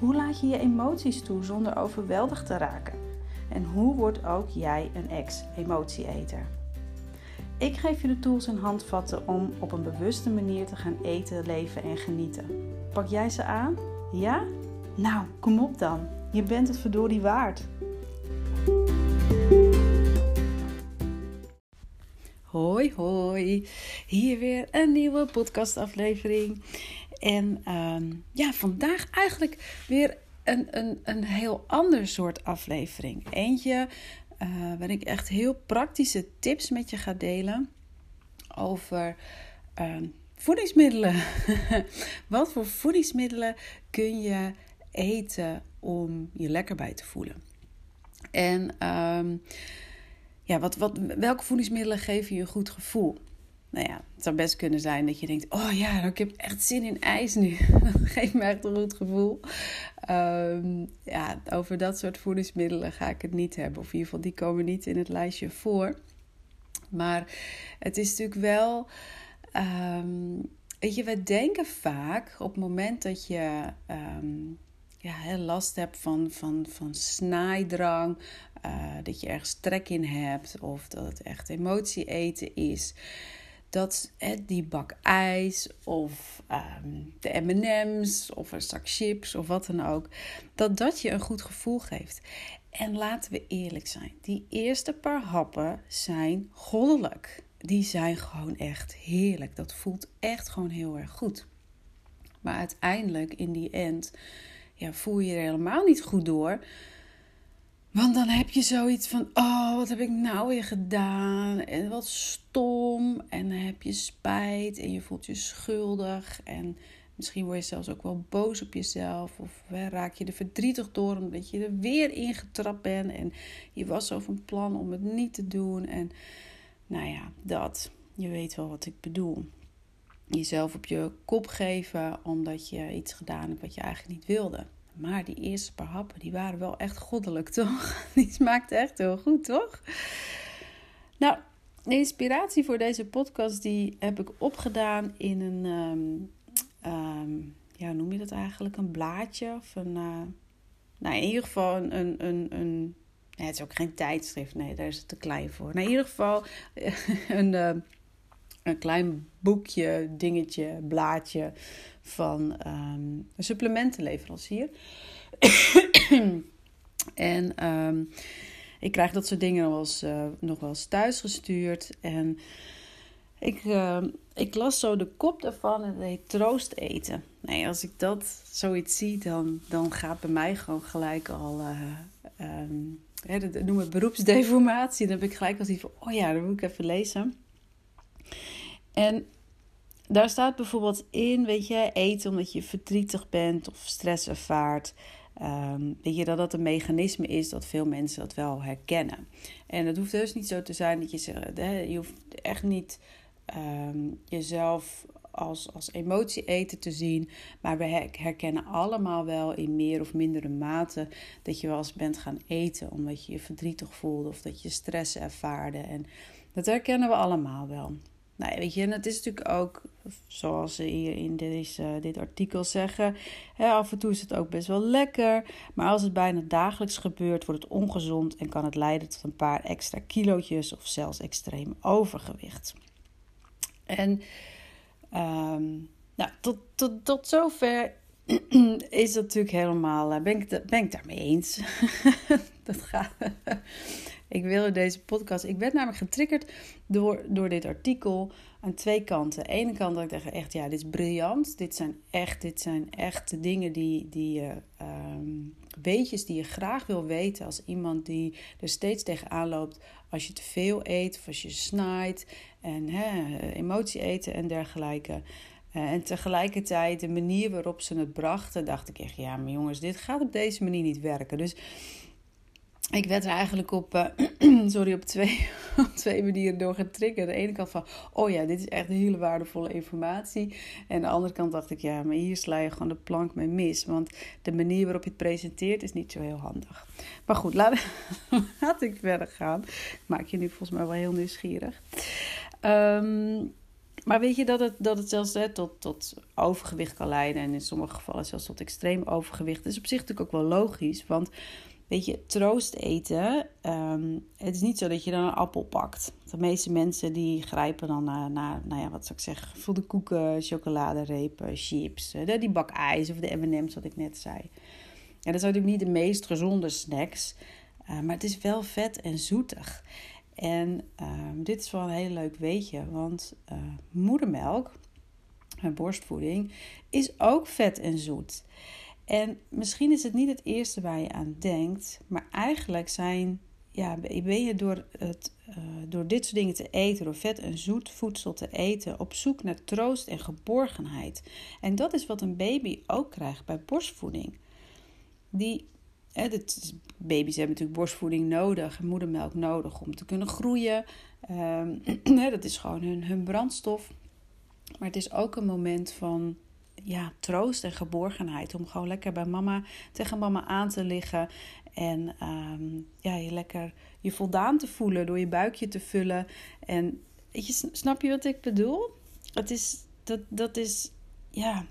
Hoe laat je je emoties toe zonder overweldigd te raken? En hoe wordt ook jij een ex-emotieeter? Ik geef je de tools en handvatten om op een bewuste manier te gaan eten, leven en genieten. Pak jij ze aan? Ja? Nou, kom op dan. Je bent het verdorie waard. Hoi hoi, hier weer een nieuwe podcastaflevering. En ehm, ja, vandaag eigenlijk weer een, een, een heel ander soort aflevering. Eentje waar ik echt heel praktische tips met je ga delen over ehm, voedingsmiddelen. Wat voor voedingsmiddelen kun je eten om je lekker bij te voelen? En um, ja, wat, wat, welke voedingsmiddelen geven je een goed gevoel? Nou ja, het zou best kunnen zijn dat je denkt: Oh ja, ik heb echt zin in ijs nu. dat geeft me echt een goed gevoel. Um, ja, over dat soort voedingsmiddelen ga ik het niet hebben. Of in ieder geval, die komen niet in het lijstje voor. Maar het is natuurlijk wel. Um, weet je, we denken vaak op het moment dat je. Um, ja, last hebt van, van, van snaaidrang, uh, dat je ergens trek in hebt of dat het echt emotie eten is. Dat die bak ijs of um, de MM's of een zak chips of wat dan ook, dat dat je een goed gevoel geeft. En laten we eerlijk zijn, die eerste paar happen zijn goddelijk. Die zijn gewoon echt heerlijk. Dat voelt echt gewoon heel erg goed. Maar uiteindelijk, in die end, ja, voel je er helemaal niet goed door. Want dan heb je zoiets van: oh, wat heb ik nou weer gedaan? En wat stom. En dan heb je spijt en je voelt je schuldig. En misschien word je zelfs ook wel boos op jezelf. Of raak je er verdrietig door omdat je er weer ingetrapt bent. En je was zo van plan om het niet te doen. En nou ja, dat. Je weet wel wat ik bedoel. Jezelf op je kop geven omdat je iets gedaan hebt wat je eigenlijk niet wilde. Maar die eerste paar happen, die waren wel echt goddelijk, toch? Die smaakte echt heel goed, toch? Nou, de inspiratie voor deze podcast, die heb ik opgedaan in een, um, ja, noem je dat eigenlijk? Een blaadje of een, uh, nou in ieder geval een, een, een, een het is ook geen tijdschrift, nee, daar is het te klein voor. Nou, in ieder geval een, uh, een klein boekje, dingetje, blaadje van um, een supplementenleverancier. en um, ik krijg dat soort dingen uh, nog wel eens thuis gestuurd. En ik, uh, ik las zo de kop daarvan en het heet troost eten. Nee, als ik dat zoiets zie, dan, dan gaat bij mij gewoon gelijk al... Uh, um, dat noemen we beroepsdeformatie. Dan heb ik gelijk al zoiets van, oh ja, dat moet ik even lezen. En daar staat bijvoorbeeld in, weet je, eten omdat je verdrietig bent of stress ervaart. Um, weet je dat dat een mechanisme is dat veel mensen dat wel herkennen. En het hoeft dus niet zo te zijn dat je zegt, je hoeft echt niet um, jezelf als, als emotie eten te zien. Maar we herkennen allemaal wel in meer of mindere mate dat je wel eens bent gaan eten omdat je je verdrietig voelde of dat je stress ervaarde. En dat herkennen we allemaal wel. Nou, weet je, en het is natuurlijk ook, zoals ze hier in deze, dit artikel zeggen, hè, af en toe is het ook best wel lekker. Maar als het bijna dagelijks gebeurt, wordt het ongezond en kan het leiden tot een paar extra kilootjes of zelfs extreem overgewicht. En um, nou, tot, tot, tot zover is dat natuurlijk helemaal, eh, ben ik, ben ik daarmee eens. dat gaat. Ik wilde deze podcast. Ik werd namelijk getriggerd door, door dit artikel aan twee kanten. Aan de ene kant dat ik dacht echt, ja, dit is briljant. Dit zijn echt, dit zijn echt de dingen die, die je, um, weetjes die je graag wil weten als iemand die er steeds tegenaan loopt als je te veel eet of als je snaait en hè, emotie eten en dergelijke. Uh, en tegelijkertijd de manier waarop ze het brachten, dacht ik echt, ja, maar jongens, dit gaat op deze manier niet werken. Dus ik werd er eigenlijk op, uh, sorry, op twee, op twee manieren door getriggerd. De ene kant van, oh ja, dit is echt hele waardevolle informatie. En de andere kant dacht ik, ja, maar hier sla je gewoon de plank mee mis. Want de manier waarop je het presenteert is niet zo heel handig. Maar goed, laat, ik verder gaan. Maak je nu volgens mij wel heel nieuwsgierig. Um, maar weet je dat het, dat het zelfs hè, tot, tot overgewicht kan leiden. En in sommige gevallen zelfs tot extreem overgewicht. Dat is op zich natuurlijk ook wel logisch. Want weet je, troost eten. Ehm, het is niet zo dat je dan een appel pakt. De meeste mensen die grijpen dan naar, nou ja, wat zou ik zeggen, voelde koeken, chocoladerepen, chips, die bak ijs of de M&M's wat ik net zei. En dat zijn natuurlijk niet de meest gezonde snacks, uh, maar het is wel vet en zoetig. En ehm, dit is wel een heel leuk weetje, want uh, moedermelk, borstvoeding, is ook vet en zoet. En misschien is het niet het eerste waar je aan denkt, maar eigenlijk zijn, ja, ben je door, het, uh, door dit soort dingen te eten, door vet en zoet voedsel te eten, op zoek naar troost en geborgenheid. En dat is wat een baby ook krijgt bij borstvoeding. Die Hè, baby's hebben natuurlijk borstvoeding nodig, moedermelk nodig om te kunnen groeien. Um, dat is gewoon hun, hun brandstof. Maar het is ook een moment van ja, troost en geborgenheid. Om gewoon lekker bij mama, tegen mama aan te liggen. En um, ja, je lekker je voldaan te voelen door je buikje te vullen. En je, snap je wat ik bedoel? Het is, dat, dat is, ja,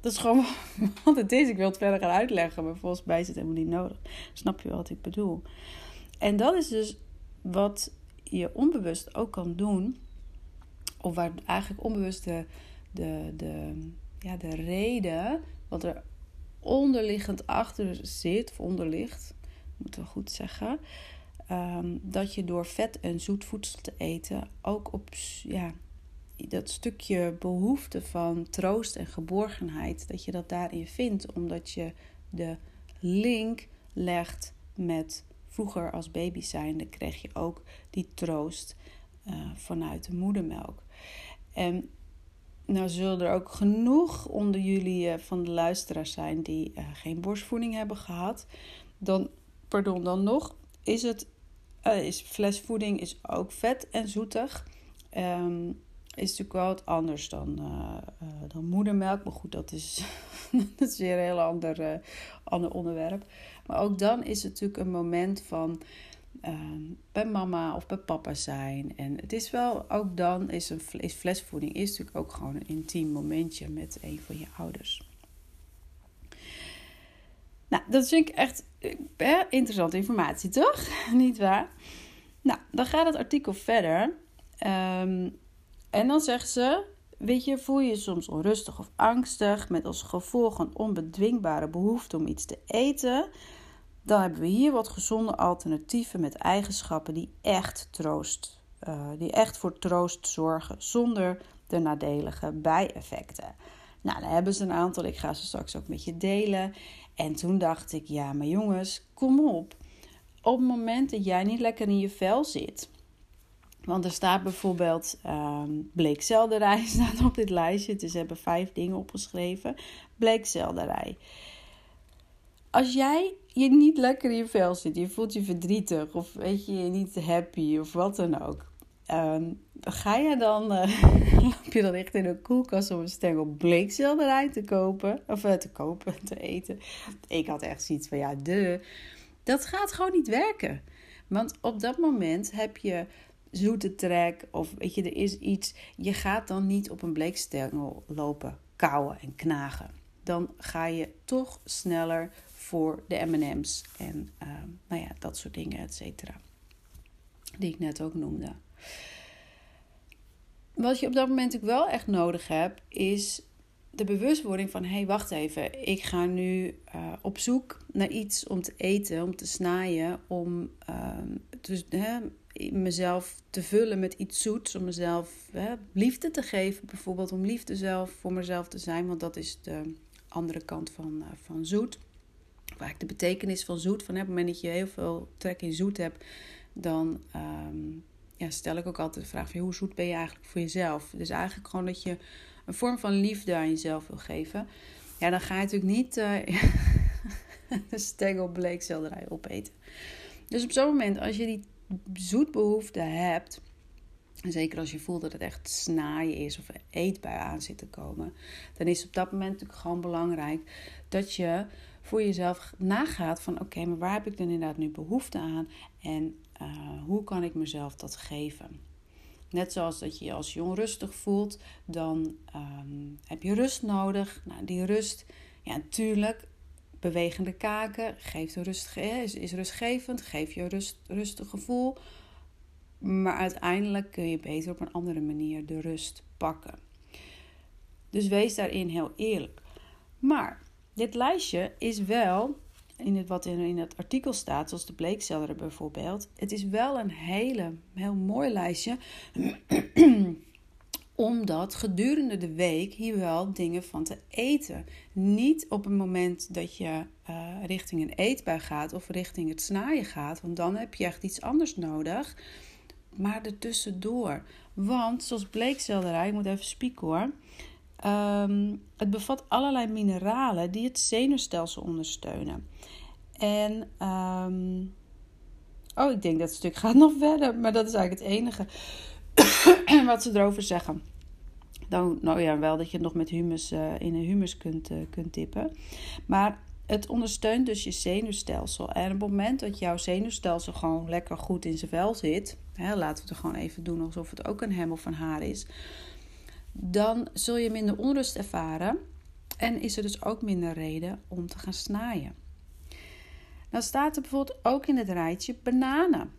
dat is gewoon wat het is. Ik wil het verder gaan uitleggen, maar volgens mij is het helemaal niet nodig. Snap je wat ik bedoel? En dat is dus wat je onbewust ook kan doen. Of waar eigenlijk onbewust de, de, de, ja, de reden, wat er onderliggend achter zit, of onderligt, moeten we goed zeggen. Um, dat je door vet en zoet voedsel te eten ook op ja, dat stukje behoefte van troost en geborgenheid, dat je dat daarin vindt, omdat je de link legt met vroeger als baby zijnde, kreeg je ook die troost uh, vanuit de moedermelk. En nou zullen er ook genoeg onder jullie uh, van de luisteraars zijn die uh, geen borstvoeding hebben gehad. Dan, pardon, dan nog is het, is flesvoeding is ook vet en zoetig. Um, is natuurlijk wel wat anders dan, dan moedermelk. Maar goed, dat is, dat is weer een heel ander, ander onderwerp. Maar ook dan is het natuurlijk een moment van ehm, bij mama of bij papa zijn. En het is wel, ook dan is, een, is flesvoeding is natuurlijk ook gewoon een intiem momentje met een van je ouders. Nou, dat vind ik echt interessante informatie, toch? Niet waar? Nou, dan gaat het artikel verder. Um, en dan zegt ze: Weet je, voel je je soms onrustig of angstig met als gevolg een onbedwingbare behoefte om iets te eten? Dan hebben we hier wat gezonde alternatieven met eigenschappen die echt troost, uh, die echt voor troost zorgen, zonder de nadelige bijeffecten. Nou, dan hebben ze een aantal, ik ga ze straks ook met je delen. En toen dacht ik, ja, maar jongens, kom op. Op het moment dat jij niet lekker in je vel zit, want er staat bijvoorbeeld um, bleekselderij staat op dit lijstje. Dus ze hebben vijf dingen opgeschreven. Bleekselderij. Als jij je niet lekker in je vel zit, je voelt je verdrietig of weet je, je niet happy of wat dan ook. Um, ga je dan, uh, loop je dan echt in een koelkast om een stengel bleekselderij te kopen? Of uh, te kopen, te eten. Ik had echt zoiets van, ja, de. Dat gaat gewoon niet werken. Want op dat moment heb je zoete trek of weet je, er is iets. Je gaat dan niet op een bleekstengel lopen, kauwen en knagen. Dan ga je toch sneller voor de M&M's en uh, nou ja, dat soort dingen, et cetera. Die ik net ook noemde. Wat je op dat moment ook wel echt nodig hebt, is de bewustwording van: hé, hey, wacht even, ik ga nu uh, op zoek naar iets om te eten, om te snijden, om uh, dus, hè, mezelf te vullen met iets zoets. Om mezelf hè, liefde te geven, bijvoorbeeld. Om liefde zelf voor mezelf te zijn. Want dat is de andere kant van, uh, van zoet. Waar ik de betekenis van zoet van. Op het moment dat je heel veel trek in zoet hebt. Dan um, ja, stel ik ook altijd de vraag van hoe zoet ben je eigenlijk voor jezelf. Dus eigenlijk gewoon dat je een vorm van liefde aan jezelf wil geven, ja, dan ga je natuurlijk niet uh, stengel bleekselderij opeten. Dus op zo'n moment, als je die zoetbehoefte hebt, zeker als je voelt dat het echt snaaien is of eetbui aan zit te komen, dan is op dat moment natuurlijk gewoon belangrijk dat je voor jezelf nagaat van oké, maar waar heb ik dan inderdaad nu behoefte aan en uh, hoe kan ik mezelf dat geven? Net zoals dat je je als je onrustig voelt, dan um, heb je rust nodig. Nou, die rust, ja, natuurlijk, bewegende kaken geeft rust, is, is rustgevend, geeft je een rust, rustig gevoel. Maar uiteindelijk kun je beter op een andere manier de rust pakken. Dus wees daarin heel eerlijk. Maar dit lijstje is wel, in het, wat in, het artikel staat, zoals de bleekselder bijvoorbeeld, het is wel een hele, heel mooi lijstje. omdat gedurende de week hier wel dingen van te eten. Niet op het moment dat je uh, richting een eetbui gaat of richting het snaaien gaat, want dan heb je echt iets anders nodig. Maar ertussendoor. Want zoals bleekselderij, ik moet even spieken hoor. Um, het bevat allerlei mineralen die het zenuwstelsel ondersteunen. En, um, oh, ik denk dat het stuk gaat nog verder, maar dat is eigenlijk het enige wat ze erover zeggen. Dan, nou ja, wel dat je het nog met humus uh, in een humus kunt, uh, kunt tippen. Maar het ondersteunt dus je zenuwstelsel. En op het moment dat jouw zenuwstelsel gewoon lekker goed in zijn vel zit, hè, laten we het gewoon even doen alsof het ook een hem of een haar is, dan zul je minder onrust ervaren en is er dus ook minder reden om te gaan snaaien. Dan staat er bijvoorbeeld ook in het rijtje bananen.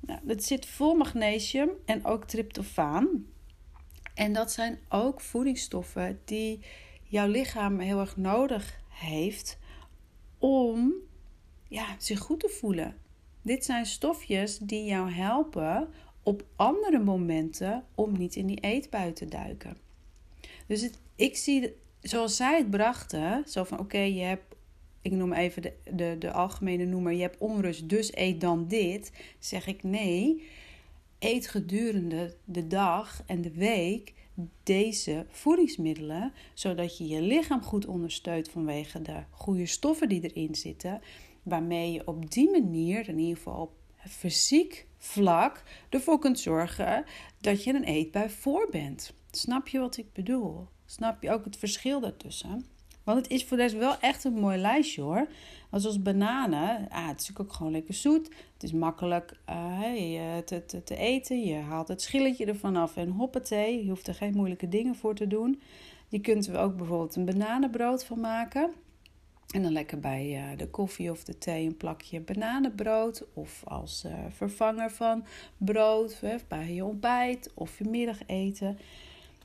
Nou, dat zit vol magnesium en ook tryptofaan. En dat zijn ook voedingsstoffen die jouw lichaam heel erg nodig heeft om ja, zich goed te voelen. Dit zijn stofjes die jou helpen op andere momenten om niet in die eetbui te duiken. Dus ik zie, zoals zij het brachten, zo van oké, je hebt, ik noem even de, de, de algemene noemer, je hebt onrust, dus eet dan dit. Zeg ik nee, eet gedurende de dag en de week deze voedingsmiddelen, zodat je je lichaam goed ondersteunt vanwege de goede stoffen die erin zitten, waarmee je op die manier, in ieder geval op fysiek vlak, ervoor kunt zorgen dat je een eetbui voor bent. Snap je wat ik bedoel? Snap je ook het verschil daartussen? Want het is voor deze wel echt een mooi lijstje hoor. Want zoals bananen, ah, het is ook gewoon lekker zoet. Het is makkelijk uh, te, te, te, eten. Je haalt het schilletje ervan af en hoppatee. Je hoeft er geen moeilijke dingen voor te doen. Je kunt er ook bijvoorbeeld een bananenbrood van maken. En dan lekker bij uh, de koffie of de thee een plakje bananenbrood. Of als uh, vervanger van brood bij je ontbijt of je middageten.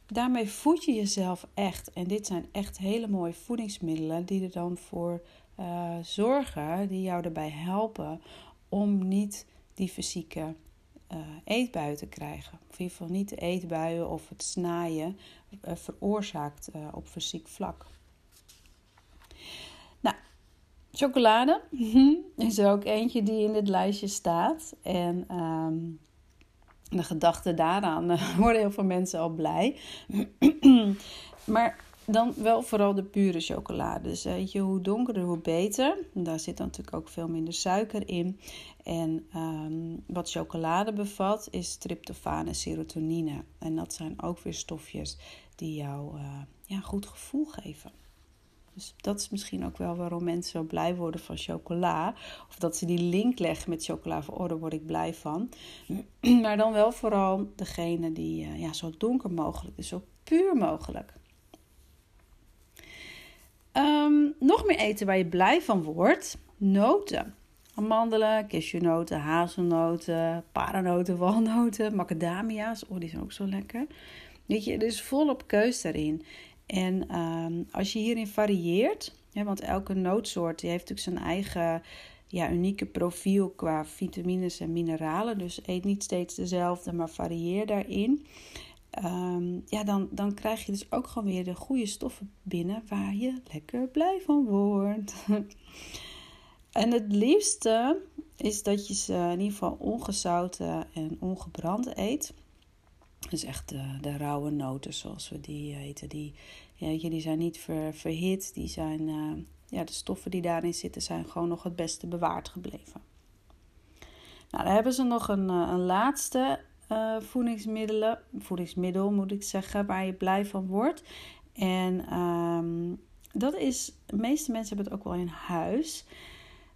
Daarmee voed je jezelf echt. En dit zijn echt hele mooie voedingsmiddelen die er dan voor uh, zorgen, die jou erbij helpen om niet die fysieke eetbuien te krijgen. Of in ieder geval niet de eetbuien of het snaaien veroorzaakt op fysiek vlak. Nou, chocolade is er ook eentje die in dit lijstje staat. En um, de gedachte daaraan uh, worden heel veel mensen al blij. maar dan wel vooral de pure chocolade. Dus weet je, hoe donkerder, hoe beter. Daar zit natuurlijk ook veel minder suiker in. En um, wat chocolade bevat is tryptofaan en serotonine. En dat zijn ook weer stofjes die jou uh, ja, goed gevoel geven. Dus dat is misschien ook wel waarom mensen zo blij worden van chocola. Of dat ze die link leggen met chocola van, oh, daar word ik blij van. Maar dan wel vooral degene die uh, ja, zo donker mogelijk, dus zo puur mogelijk. Um, nog meer eten waar je blij van wordt. Noten. Amandelen, cashewnoten, hazelnoten, paranoten, walnoten, macadamia's. Oh, die zijn ook zo lekker. Weet je, er is volop keus daarin. En um, als je hierin varieert, want elke nootsoort heeft natuurlijk zijn eigen ja, unieke profiel qua vitamines en mineralen. Dus eet niet steeds dezelfde, maar varieer daarin. Um, ja, dan, dan krijg je dus ook gewoon weer de goede stoffen binnen waar je lekker blij van wordt. en het liefste is dat je ze in ieder geval ongezouten en ongebrand eet. Dus echt de, de rauwe noten, zoals we die heten. Die, ja, je, die zijn niet ver, verhit. Die zijn, uh, ja, de stoffen die daarin zitten zijn gewoon nog het beste bewaard gebleven. Nou, dan hebben ze nog een, een laatste voedingsmiddelen, voedingsmiddel moet ik zeggen, waar je blij van wordt. En um, dat is, de meeste mensen hebben het ook wel in huis.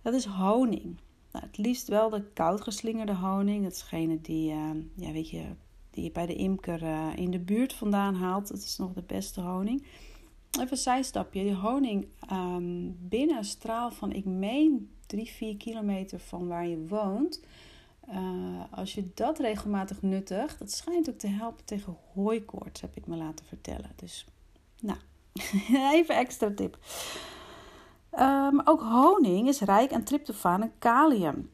Dat is honing. Nou, het liefst wel de koud geslingerde honing. Dat is degene die, ja, weet je, die je bij de imker uh, in de buurt vandaan haalt. Dat is nog de beste honing. Even een zijstapje. Die honing um, binnen een straal van, ik meen, 3, 4 kilometer van waar je woont uh, als je dat regelmatig nuttigt, dat schijnt ook te helpen tegen hooikoorts, heb ik me laten vertellen. Dus, nou, even extra tip. Um, ook honing is rijk aan tryptofaan en kalium.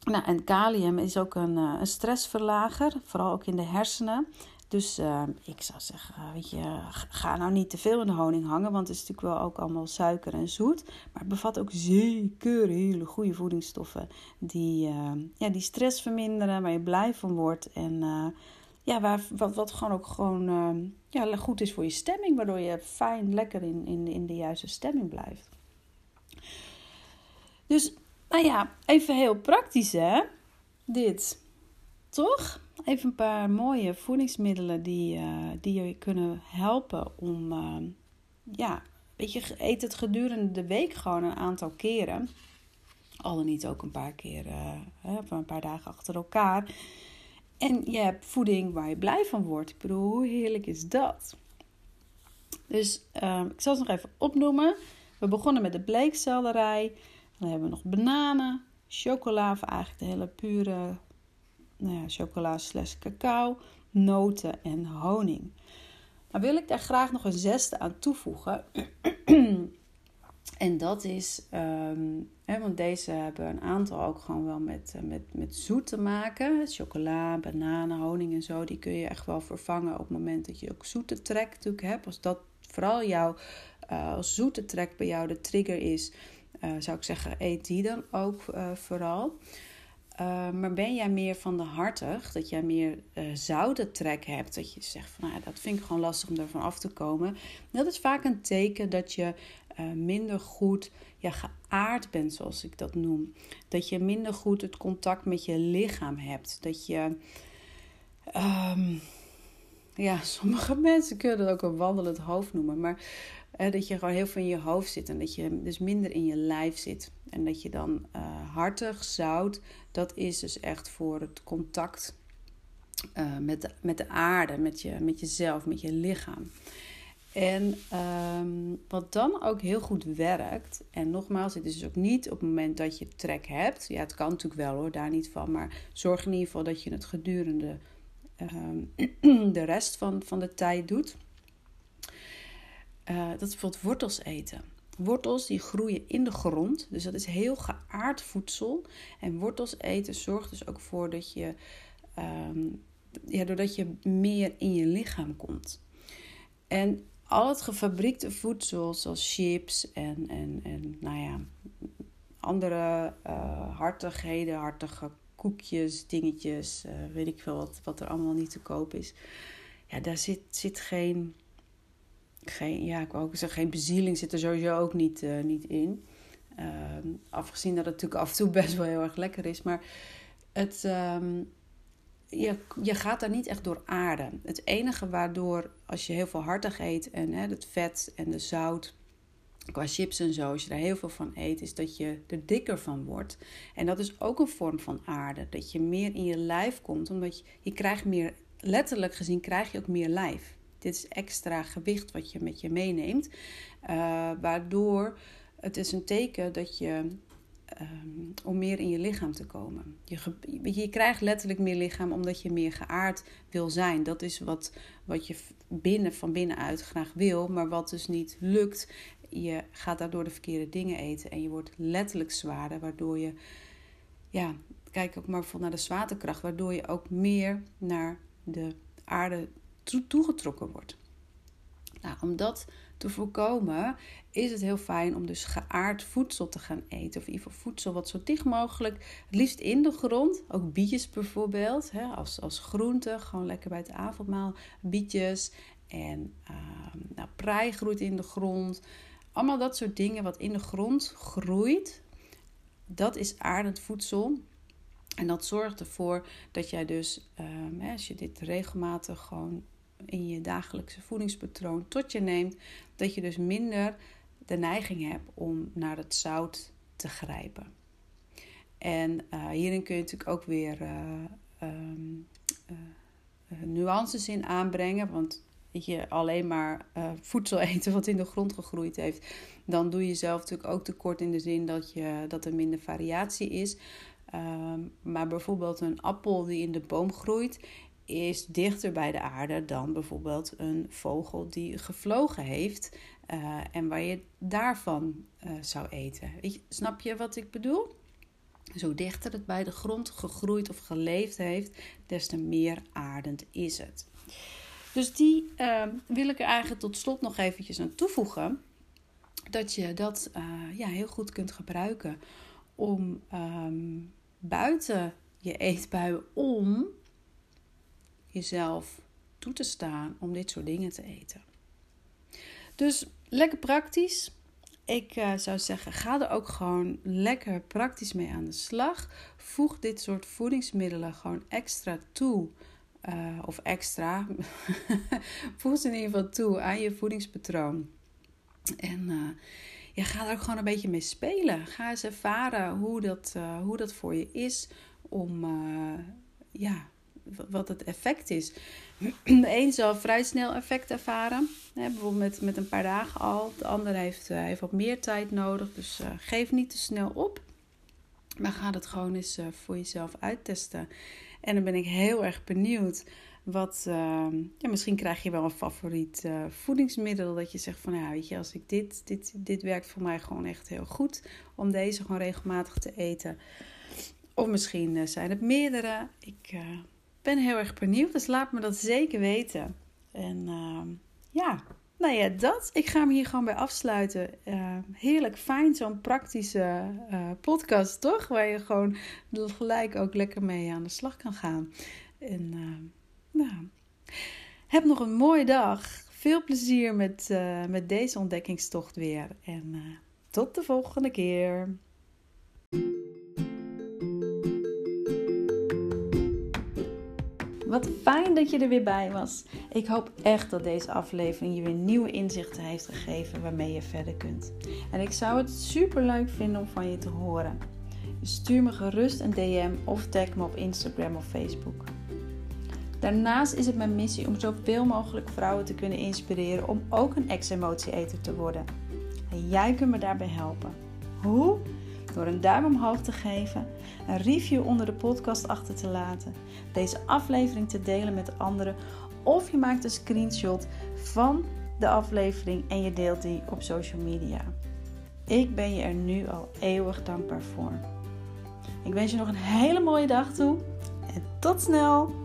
Nou, en kalium is ook een, uh, een stressverlager, vooral ook in de hersenen. Dus uh, ik zou zeggen, weet je, ga nou niet te veel in de honing hangen, want het is natuurlijk wel ook allemaal suiker en zoet. Maar het bevat ook zeker hele goede voedingsstoffen die, ja, die stress verminderen, waar je blij van wordt. En ja, waar, wat, wat gewoon ook gewoon ja, goed is voor je stemming, waardoor je fijn, lekker in, in, in de juiste stemming blijft. Dus, nou ja, even heel praktisch hè, dit. Toch? Even een paar mooie voedingsmiddelen die, uh, die je kunnen helpen om, uh, ja, weet je, eet het gedurende de week gewoon een aantal keren. Al dan niet ook een paar keer, uh, een paar dagen achter elkaar. En je hebt voeding waar je blij van wordt. Ik bedoel, hoe heerlijk is dat? Dus ik zal het nog even opnoemen. We begonnen met de bleekselderij. Dan hebben we nog bananen, chocola, eigenlijk de hele pure nou ja, chocola slash cacao, noten en honing. Maar wil ik daar graag nog een zesde aan toevoegen. en dat is, um, hè, want deze hebben een aantal ook gewoon wel met, uh, met, met zoet te maken. Chocola, bananen, honing en zo. Die kun je echt wel vervangen op het moment dat je ook zoete trek natuurlijk hebt. Als dat vooral jouw uh, zoete trek bij jou de trigger is, uh, zou ik zeggen, eet die dan ook vooral. Uh, maar ben jij meer van de hartig, dat jij meer uh, zoute trek hebt, dat je zegt van nou, dat vind ik gewoon lastig om ervan af te komen. Dat is vaak een teken dat je minder goed ja, geaard bent, zoals ik dat noem. Dat je minder goed het contact met je lichaam hebt. Dat je, um, ja, sommige mensen kunnen dat ook een wandelend hoofd noemen, maar dat je gewoon heel veel in je hoofd zit en dat je dus minder in je lijf zit. En dat je dan uh, hartig, zout, dat is dus echt voor het contact uh, met, de, met de aarde, met, je, met jezelf, met je lichaam. En um, wat dan ook heel goed werkt, en nogmaals, het is dus ook niet op het moment dat je trek hebt. Ja, het kan natuurlijk wel hoor, daar niet van. Maar zorg in ieder geval dat je het gedurende um, de rest van, van de tijd doet. Uh, dat is bijvoorbeeld wortels eten. Wortels die groeien in de grond, dus dat is heel geaard voedsel. En wortels eten zorgt dus ook voor dat je, um, ja, doordat je meer in je lichaam komt. En al het gefabriekte voedsel, zoals chips en, en, en nou ja, andere uh, hartigheden, hartige koekjes, dingetjes, uh, weet ik veel wat, wat er allemaal niet te koop is. Ja, daar zit, zit geen geen, ja, ik wou ook zeggen, geen bezieling zit er sowieso ook niet, uh, niet in. Uh, afgezien dat het natuurlijk af en toe best wel heel erg lekker is. Maar het, um, je, je gaat daar niet echt door aarden. Het enige waardoor, als je heel veel hartig eet en hè, het vet en de zout, qua chips en zo, als je daar heel veel van eet, is dat je er dikker van wordt. En dat is ook een vorm van aarde. Dat je meer in je lijf komt, omdat je, je krijgt meer, letterlijk gezien, krijg je ook meer lijf. Dit is extra gewicht wat je met je meeneemt. Uh, waardoor het is een teken dat je um, om meer in je lichaam te komen. Je, je krijgt letterlijk meer lichaam omdat je meer geaard wil zijn. Dat is wat, wat je binnen, van binnenuit graag wil, maar wat dus niet lukt. Je gaat daardoor de verkeerde dingen eten en je wordt letterlijk zwaarder, waardoor je, ja, kijk ook maar naar de zwaartekracht, waardoor je ook meer naar de aarde toegetrokken wordt. Nou, om dat te voorkomen is het heel fijn om dus geaard voedsel te gaan eten. Of in ieder voedsel wat zo dicht mogelijk, liefst in de grond. Ook bietjes bijvoorbeeld, hè, als, als groente, gewoon lekker bij het avondmaal. Bietjes en uh, nou, prei groeit in de grond. Allemaal dat soort dingen wat in de grond groeit. Dat is aardend voedsel. En dat zorgt ervoor dat jij dus, um, als je dit regelmatig gewoon in je dagelijkse voedingspatroon tot je neemt, dat je dus minder de neiging hebt om naar het zout te grijpen. En uh, hierin kun je natuurlijk ook weer uh, um, uh, nuances in aanbrengen. Want je alleen maar voedsel eten wat in de grond gegroeid heeft, dan doe je zelf natuurlijk ook tekort in de zin dat, je, dat er minder variatie is. Um, maar bijvoorbeeld een appel die in de boom groeit, is dichter bij de aarde dan bijvoorbeeld een vogel die gevlogen heeft uh, en waar je daarvan uh, zou eten. Weet je, snap je wat ik bedoel? Zo dichter het bij de grond gegroeid of geleefd heeft, des te meer aardend is het. Dus die uh, wil ik er eigenlijk tot slot nog eventjes aan toevoegen. Dat je dat ja, heel goed kunt gebruiken om um, buiten je eetbuien om jezelf toe te staan om dit soort dingen te eten. Dus lekker praktisch. Ik uh, zou zeggen, ga er ook gewoon lekker praktisch mee aan de slag. Voeg dit soort voedingsmiddelen gewoon extra toe. Uh, of extra. Voeg ze in ieder geval toe aan je voedingspatroon. En uh, ja, ga er ook gewoon een beetje mee spelen. Ga eens ervaren hoe dat, hoe dat voor je is om ja, wat het effect is. De een zal vrij snel effect ervaren, hè, bijvoorbeeld met, met een paar dagen al. De ander heeft, uh, heeft wat meer tijd nodig, dus uh, geef niet te snel op. Maar ga het gewoon eens uh, voor jezelf uittesten. En dan ben ik heel erg benieuwd wat. Ehm, ja, misschien krijg je wel een favoriet voedingsmiddel. Dat je zegt van ja, weet je, als ik dit, dit, dit werkt voor mij gewoon echt heel goed. Om deze gewoon regelmatig te eten. Of misschien zijn het meerdere. Ik ben heel erg benieuwd, dus laat me dat zeker weten. En uh, ja, nou ja, dat. Ik ga me hier gewoon bij afsluiten. Uh, heerlijk fijn, zo'n praktische uh, podcast, toch? Waar je gewoon gelijk ook lekker mee aan de slag kan gaan. En uh, nou, heb nog een mooie dag. Veel plezier met, met deze ontdekkingstocht weer. En tot de volgende keer. Wat fijn dat je er weer bij was. Ik hoop echt dat deze aflevering je weer nieuwe inzichten heeft gegeven waarmee je verder kunt. En ik zou het super leuk vinden om van je te horen. Stuur me gerust een DM of tag me op Instagram of Facebook. Daarnaast is het mijn missie om zoveel mogelijk vrouwen te kunnen inspireren om ook een ex-emotieeter te worden. En jij kunt me daarbij helpen. Hoe? Door een duim omhoog te geven, een review onder de podcast achter te laten, deze aflevering te delen met anderen of je maakt een screenshot van de aflevering en je deelt die op social media. Ik ben je er nu al eeuwig dankbaar voor. Ik wens je nog een hele mooie dag toe en tot snel!